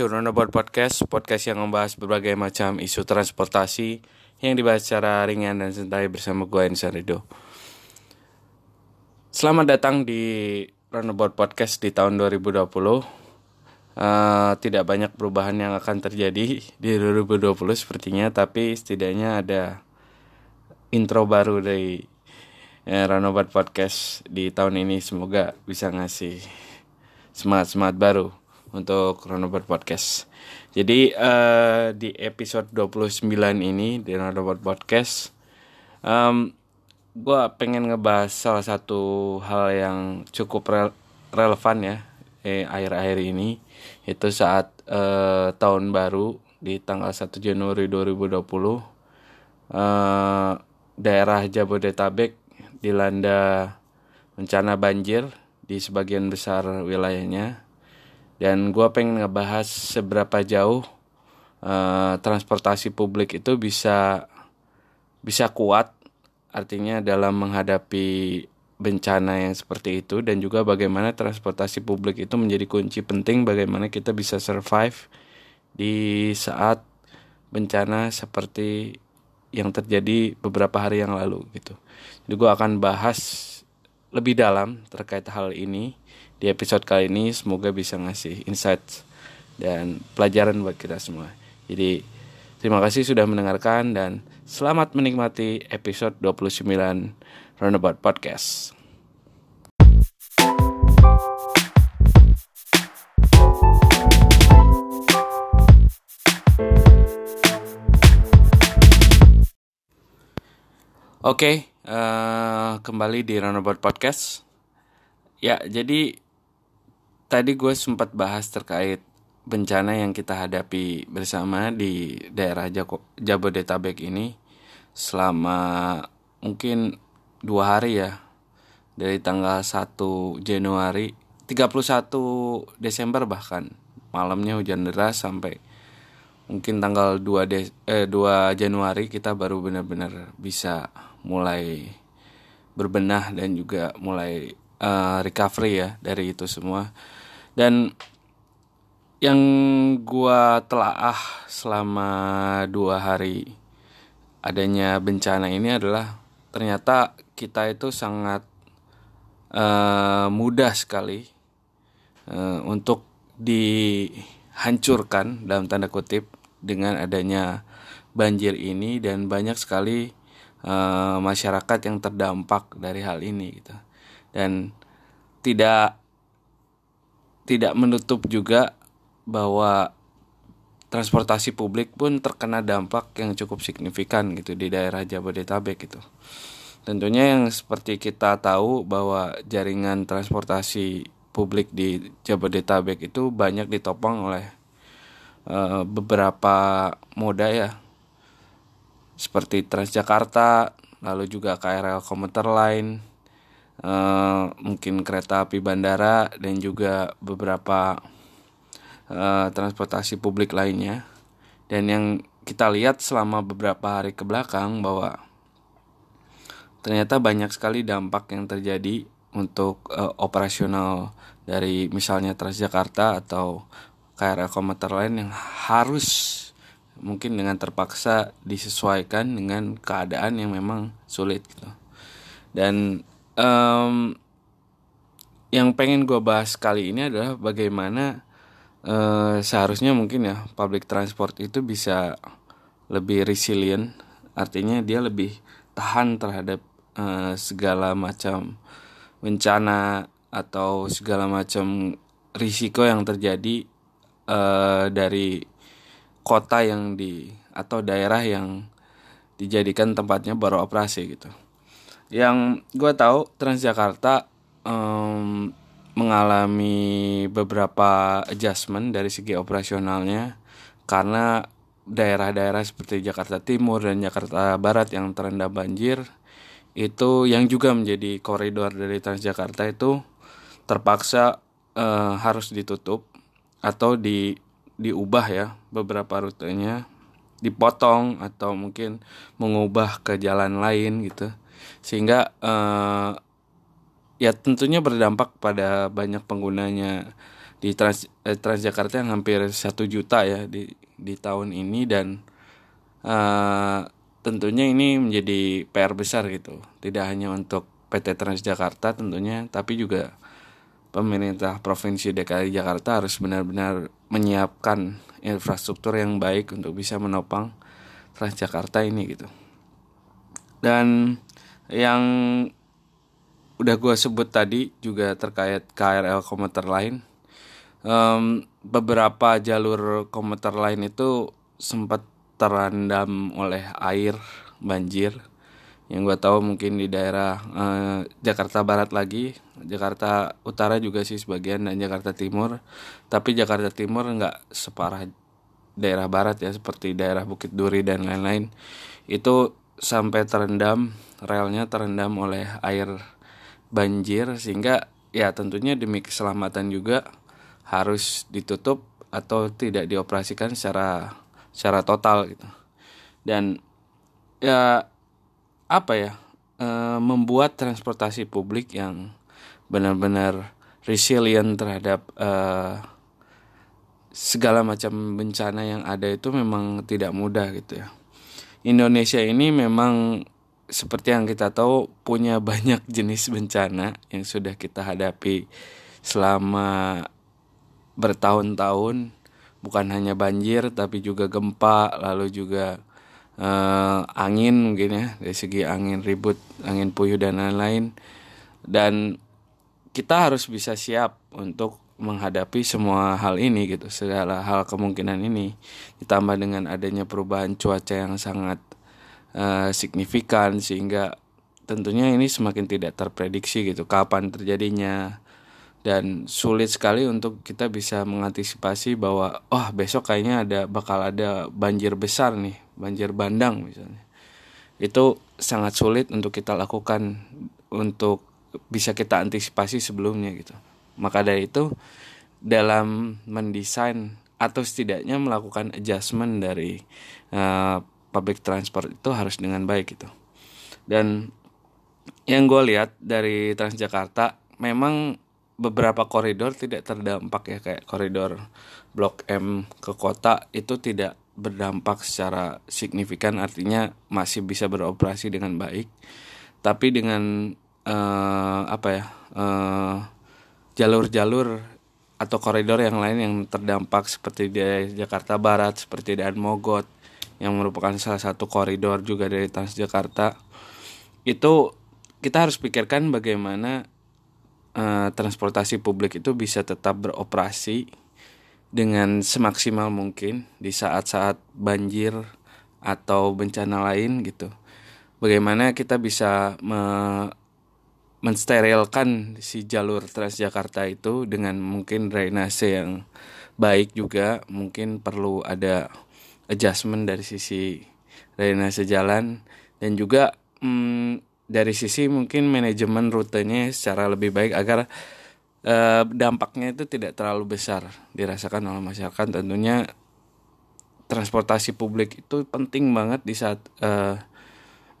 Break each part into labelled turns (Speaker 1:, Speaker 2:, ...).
Speaker 1: to Roundabout Podcast Podcast yang membahas berbagai macam isu transportasi Yang dibahas secara ringan dan santai bersama gue Insan Rido. Selamat datang di Roundabout Podcast di tahun 2020 uh, Tidak banyak perubahan yang akan terjadi di 2020 sepertinya Tapi setidaknya ada intro baru dari uh, Roundabout Podcast di tahun ini. Semoga bisa ngasih semangat-semangat baru untuk Roundabout Podcast. Jadi uh, di episode 29 ini di Roundabout Podcast um, gue pengen ngebahas salah satu hal yang cukup re relevan ya eh, akhir-akhir ini itu saat uh, tahun baru di tanggal 1 Januari 2020 uh, daerah Jabodetabek dilanda bencana banjir di sebagian besar wilayahnya dan gue pengen ngebahas seberapa jauh uh, transportasi publik itu bisa bisa kuat artinya dalam menghadapi bencana yang seperti itu dan juga bagaimana transportasi publik itu menjadi kunci penting bagaimana kita bisa survive di saat bencana seperti yang terjadi beberapa hari yang lalu gitu. Jadi gue akan bahas lebih dalam terkait hal ini di episode kali ini semoga bisa ngasih insight dan pelajaran buat kita semua. Jadi terima kasih sudah mendengarkan dan selamat menikmati episode 29 Roundabout Podcast. Oke, okay, uh, eh, kembali di Roundabout Podcast. Ya, jadi tadi gue sempat bahas terkait bencana yang kita hadapi bersama di daerah Jabodetabek ini selama mungkin dua hari ya. Dari tanggal 1 Januari 31 Desember bahkan. Malamnya hujan deras sampai mungkin tanggal 2 De eh, 2 Januari kita baru benar-benar bisa mulai berbenah dan juga mulai uh, recovery ya dari itu semua. Dan yang gua telaah selama dua hari adanya bencana ini adalah ternyata kita itu sangat uh, mudah sekali uh, untuk dihancurkan dalam tanda kutip dengan adanya banjir ini dan banyak sekali uh, masyarakat yang terdampak dari hal ini gitu dan tidak tidak menutup juga bahwa transportasi publik pun terkena dampak yang cukup signifikan gitu di daerah Jabodetabek gitu. Tentunya yang seperti kita tahu bahwa jaringan transportasi publik di Jabodetabek itu banyak ditopang oleh uh, beberapa moda ya. Seperti Transjakarta, lalu juga KRL komuter line, uh, mungkin kereta api bandara dan juga beberapa uh, transportasi publik lainnya dan yang kita lihat selama beberapa hari ke belakang bahwa ternyata banyak sekali dampak yang terjadi untuk uh, operasional dari misalnya Transjakarta atau KRL komuter lain yang harus mungkin dengan terpaksa disesuaikan dengan keadaan yang memang sulit gitu. Dan um, yang pengen gue bahas kali ini adalah bagaimana uh, seharusnya mungkin ya public transport itu bisa lebih resilient. Artinya dia lebih tahan terhadap uh, segala macam bencana atau segala macam risiko yang terjadi uh, dari kota yang di atau daerah yang dijadikan tempatnya baru operasi gitu yang gue tahu Transjakarta um, mengalami beberapa adjustment dari segi operasionalnya karena daerah-daerah seperti Jakarta Timur dan Jakarta Barat yang terendam banjir itu yang juga menjadi koridor dari Transjakarta itu terpaksa uh, harus ditutup atau di diubah ya beberapa rutenya dipotong atau mungkin mengubah ke jalan lain gitu sehingga uh, ya tentunya berdampak pada banyak penggunanya di Trans eh, Transjakarta yang hampir satu juta ya di di tahun ini dan uh, tentunya ini menjadi PR besar gitu. Tidak hanya untuk PT Transjakarta tentunya tapi juga pemerintah provinsi DKI Jakarta harus benar-benar menyiapkan infrastruktur yang baik untuk bisa menopang Transjakarta ini gitu. Dan yang udah gue sebut tadi juga terkait KRL komuter lain. Um, beberapa jalur komuter lain itu sempat terendam oleh air banjir. Yang gue tahu mungkin di daerah uh, Jakarta Barat lagi Jakarta Utara juga sih sebagian dan Jakarta Timur. Tapi Jakarta Timur nggak separah daerah Barat ya seperti daerah Bukit Duri dan lain-lain. Itu sampai terendam relnya terendam oleh air banjir sehingga ya tentunya demi keselamatan juga harus ditutup atau tidak dioperasikan secara secara total gitu. Dan ya apa ya e, membuat transportasi publik yang benar-benar resilient terhadap e, segala macam bencana yang ada itu memang tidak mudah gitu ya. Indonesia ini memang seperti yang kita tahu punya banyak jenis bencana yang sudah kita hadapi selama bertahun-tahun. Bukan hanya banjir tapi juga gempa lalu juga uh, angin mungkin ya dari segi angin ribut angin puyuh dan lain-lain. Dan kita harus bisa siap untuk menghadapi semua hal ini gitu segala hal kemungkinan ini. Ditambah dengan adanya perubahan cuaca yang sangat uh, signifikan sehingga tentunya ini semakin tidak terprediksi gitu kapan terjadinya. Dan sulit sekali untuk kita bisa mengantisipasi bahwa oh besok kayaknya ada bakal ada banjir besar nih banjir bandang misalnya. Itu sangat sulit untuk kita lakukan untuk bisa kita antisipasi sebelumnya gitu. Maka dari itu dalam mendesain atau setidaknya melakukan adjustment dari uh, public transport itu harus dengan baik gitu. Dan yang gue lihat dari Transjakarta memang beberapa koridor tidak terdampak ya kayak koridor Blok M ke kota itu tidak berdampak secara signifikan artinya masih bisa beroperasi dengan baik. Tapi dengan uh, apa ya eh, jalur-jalur atau koridor yang lain yang terdampak seperti di Jakarta Barat seperti di Mogot yang merupakan salah satu koridor juga dari Transjakarta itu kita harus pikirkan bagaimana uh, transportasi publik itu bisa tetap beroperasi dengan semaksimal mungkin di saat-saat banjir atau bencana lain gitu. Bagaimana kita bisa me mensterilkan si jalur Transjakarta itu dengan mungkin drainase yang baik juga, mungkin perlu ada adjustment dari sisi drainase jalan dan juga hmm, dari sisi mungkin manajemen rutenya secara lebih baik agar uh, dampaknya itu tidak terlalu besar dirasakan oleh masyarakat. Tentunya transportasi publik itu penting banget di saat uh,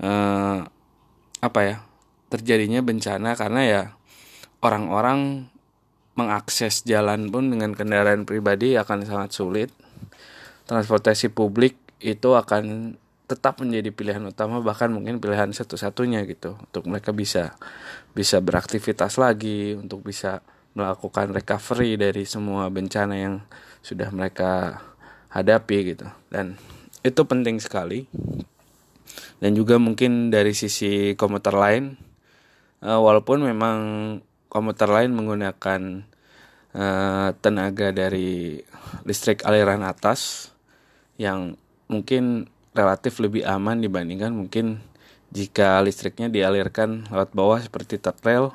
Speaker 1: uh, apa ya terjadinya bencana karena ya orang-orang mengakses jalan pun dengan kendaraan pribadi akan sangat sulit transportasi publik itu akan tetap menjadi pilihan utama bahkan mungkin pilihan satu-satunya gitu untuk mereka bisa bisa beraktivitas lagi untuk bisa melakukan recovery dari semua bencana yang sudah mereka hadapi gitu. Dan itu penting sekali. Dan juga mungkin dari sisi komuter lain uh, walaupun memang komuter lain menggunakan uh, tenaga dari listrik aliran atas yang mungkin relatif lebih aman dibandingkan mungkin jika listriknya dialirkan lewat bawah seperti third rail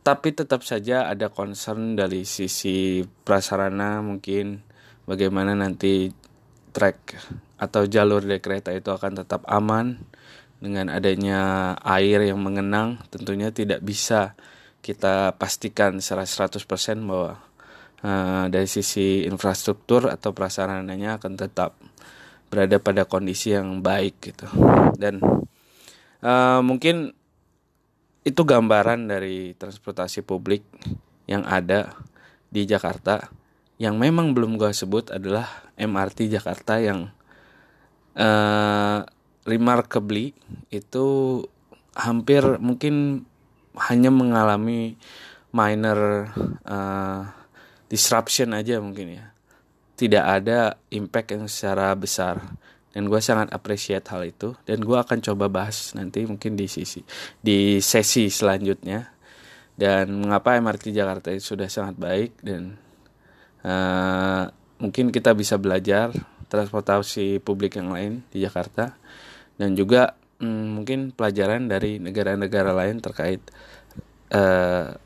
Speaker 1: tapi tetap saja ada concern dari sisi prasarana mungkin bagaimana nanti track atau jalur dari kereta itu akan tetap aman dengan adanya air yang mengenang. Tentunya tidak bisa kita pastikan secara 100% bahwa uh, dari sisi infrastruktur atau prasarananya akan tetap berada pada kondisi yang baik gitu. Dan uh, mungkin itu gambaran dari transportasi publik yang ada di Jakarta. Yang memang belum gue sebut adalah MRT Jakarta yang uh, remarkably itu hampir mungkin hanya mengalami minor uh, disruption aja mungkin ya. Tidak ada impact yang secara besar. Dan gue sangat appreciate hal itu. Dan gue akan coba bahas nanti mungkin di sisi di sesi selanjutnya. Dan mengapa MRT Jakarta itu sudah sangat baik dan uh, mungkin kita bisa belajar transportasi publik yang lain di Jakarta. Dan juga um, mungkin pelajaran dari negara-negara lain terkait uh,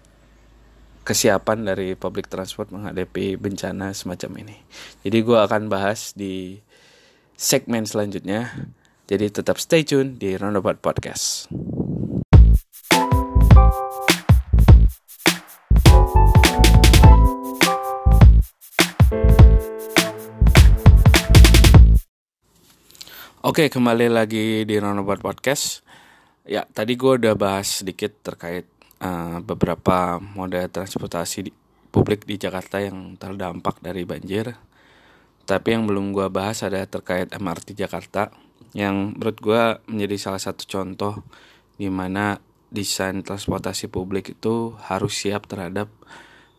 Speaker 1: kesiapan dari public transport menghadapi bencana semacam ini. Jadi gue akan bahas di segmen selanjutnya. Jadi tetap stay tune di Roundabout Podcast. Oke, kembali lagi di Roundabout Podcast. Ya, tadi gue udah bahas sedikit terkait uh, beberapa moda transportasi di, publik di Jakarta yang terdampak dari banjir. Tapi yang belum gue bahas ada terkait MRT Jakarta, yang menurut gue menjadi salah satu contoh di mana desain transportasi publik itu harus siap terhadap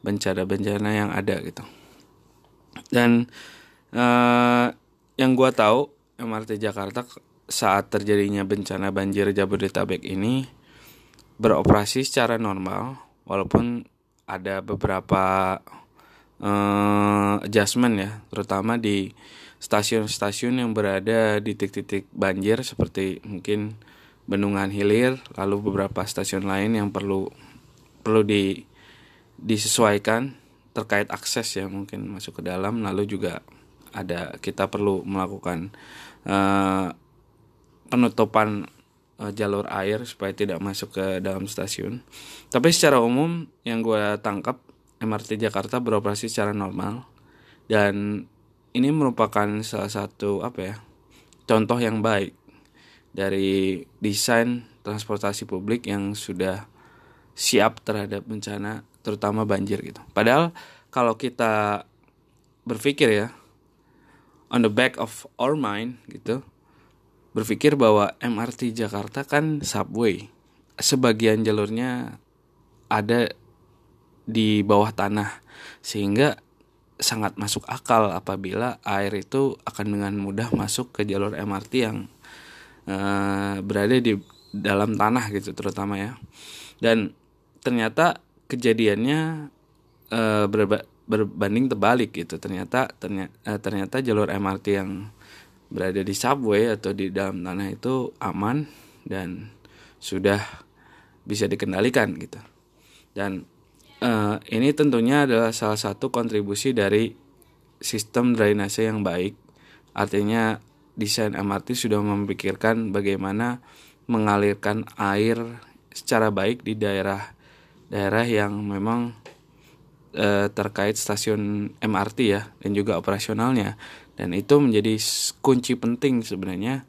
Speaker 1: bencana-bencana yang ada gitu. Dan uh, yang gue tahu MRT Jakarta saat terjadinya bencana banjir Jabodetabek ini beroperasi secara normal walaupun ada beberapa uh, adjustment ya terutama di stasiun-stasiun yang berada di titik-titik banjir seperti mungkin Bendungan Hilir lalu beberapa stasiun lain yang perlu perlu di disesuaikan terkait akses ya mungkin masuk ke dalam lalu juga ada kita perlu melakukan uh, penutupan uh, jalur air supaya tidak masuk ke dalam stasiun. Tapi secara umum yang gue tangkap MRT Jakarta beroperasi secara normal dan ini merupakan salah satu apa ya contoh yang baik dari desain transportasi publik yang sudah siap terhadap bencana terutama banjir gitu. Padahal kalau kita berpikir ya on the back of our mind gitu berpikir bahwa MRT Jakarta kan subway. Sebagian jalurnya ada di bawah tanah sehingga sangat masuk akal apabila air itu akan dengan mudah masuk ke jalur MRT yang uh, berada di dalam tanah gitu terutama ya. Dan ternyata kejadiannya uh, berba berbanding terbalik gitu. Ternyata ternyata, eh, ternyata jalur MRT yang berada di subway atau di dalam tanah itu aman dan sudah bisa dikendalikan gitu. Dan uh, ini tentunya adalah salah satu kontribusi dari sistem drainase yang baik. Artinya desain MRT sudah memikirkan bagaimana mengalirkan air secara baik di daerah-daerah yang memang e, terkait stasiun MRT ya dan juga operasionalnya. Dan itu menjadi kunci penting sebenarnya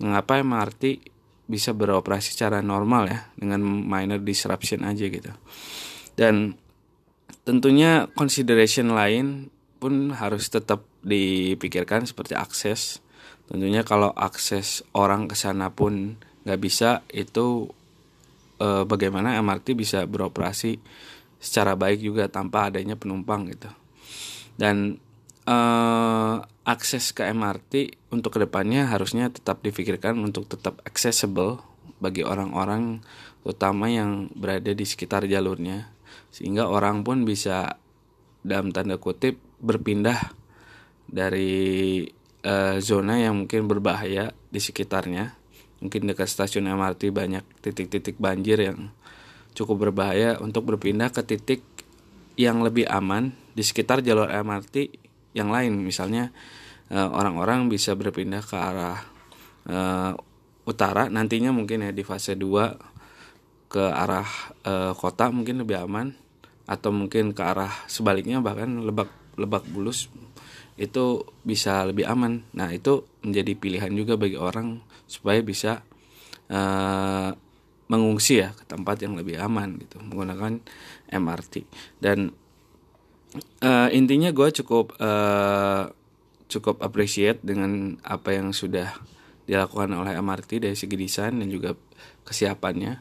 Speaker 1: mengapa MRT bisa beroperasi secara normal ya dengan minor disruption aja gitu. Dan tentunya consideration lain pun harus tetap dipikirkan seperti akses. Tentunya kalau akses orang ke sana pun nggak bisa itu e, bagaimana MRT bisa beroperasi secara baik juga tanpa adanya penumpang gitu. Dan uh, akses ke MRT untuk ke depannya harusnya tetap difikirkan untuk tetap accessible bagi orang-orang terutama yang berada di sekitar jalurnya. Sehingga orang pun bisa dalam tanda kutip berpindah dari uh, zona yang mungkin berbahaya di sekitarnya. Mungkin dekat stasiun MRT banyak titik-titik banjir yang cukup berbahaya untuk berpindah ke titik yang lebih aman di sekitar jalur MRT yang lain. Misalnya eh, orang-orang bisa berpindah ke arah uh, utara nantinya mungkin ya di fase 2 ke arah uh, kota mungkin lebih aman atau mungkin ke arah sebaliknya bahkan lebak lebak bulus itu bisa lebih aman. Nah itu menjadi pilihan juga bagi orang supaya bisa mengungsi ya ke tempat yang lebih aman gitu menggunakan MRT dan uh, intinya gue cukup uh, cukup appreciate dengan apa yang sudah dilakukan oleh MRT dari segi desain dan juga kesiapannya.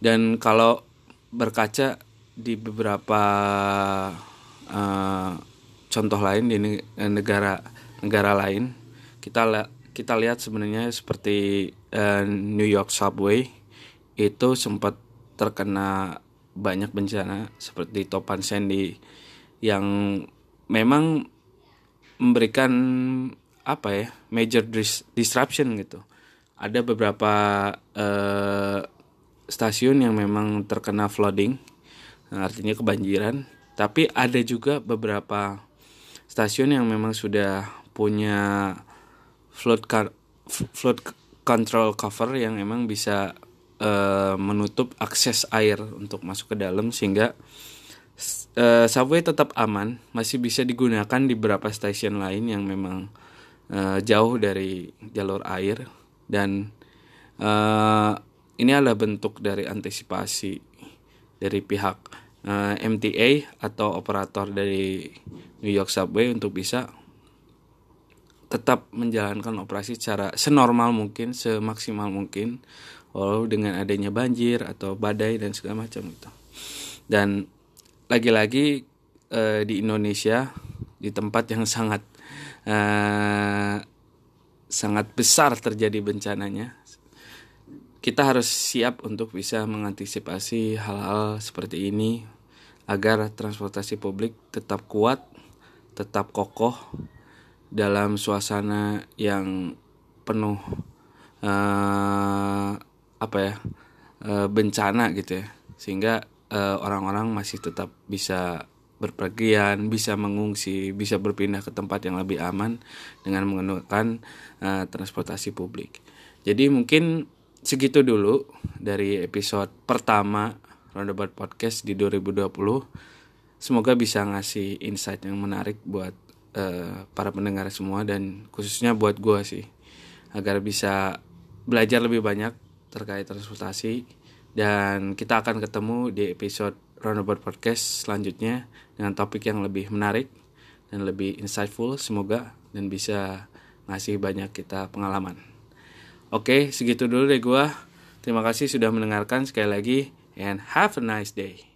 Speaker 1: Dan kalau berkaca di beberapa uh, contoh lain di negara negara lain kita kita lihat sebenarnya seperti uh, New York subway itu sempat terkena banyak bencana seperti topan Sandy yang memang memberikan apa ya major dis disruption gitu. Ada beberapa uh, stasiun yang memang terkena flooding artinya kebanjiran tapi ada juga beberapa stasiun yang memang sudah punya flood flood control cover yang memang bisa uh, menutup akses air untuk masuk ke dalam sehingga uh, subway tetap aman masih bisa digunakan di beberapa stasiun lain yang memang uh, jauh dari jalur air dan uh, ini adalah bentuk dari antisipasi dari pihak uh, MTA atau operator dari New York Subway untuk bisa tetap menjalankan operasi secara senormal mungkin, semaksimal mungkin, walau dengan adanya banjir atau badai dan segala macam itu. Dan lagi-lagi uh, di Indonesia di tempat yang sangat uh, sangat besar terjadi bencananya, kita harus siap untuk bisa mengantisipasi hal-hal seperti ini agar transportasi publik tetap kuat, tetap kokoh dalam suasana yang penuh uh, apa ya uh, bencana gitu ya sehingga eh, orang-orang masih tetap bisa berpergian, bisa mengungsi, bisa berpindah ke tempat yang lebih aman dengan menggunakan uh, transportasi publik. Jadi mungkin segitu dulu dari episode pertama Roundabout Podcast di 2020. Semoga bisa ngasih insight yang menarik buat uh, para pendengar semua dan khususnya buat gue sih agar bisa belajar lebih banyak terkait transportasi dan kita akan ketemu di episode Roundabout Podcast selanjutnya dengan topik yang lebih menarik dan lebih insightful semoga dan bisa ngasih banyak kita pengalaman. Oke, segitu dulu deh gue. Terima kasih sudah mendengarkan sekali lagi and have a nice day.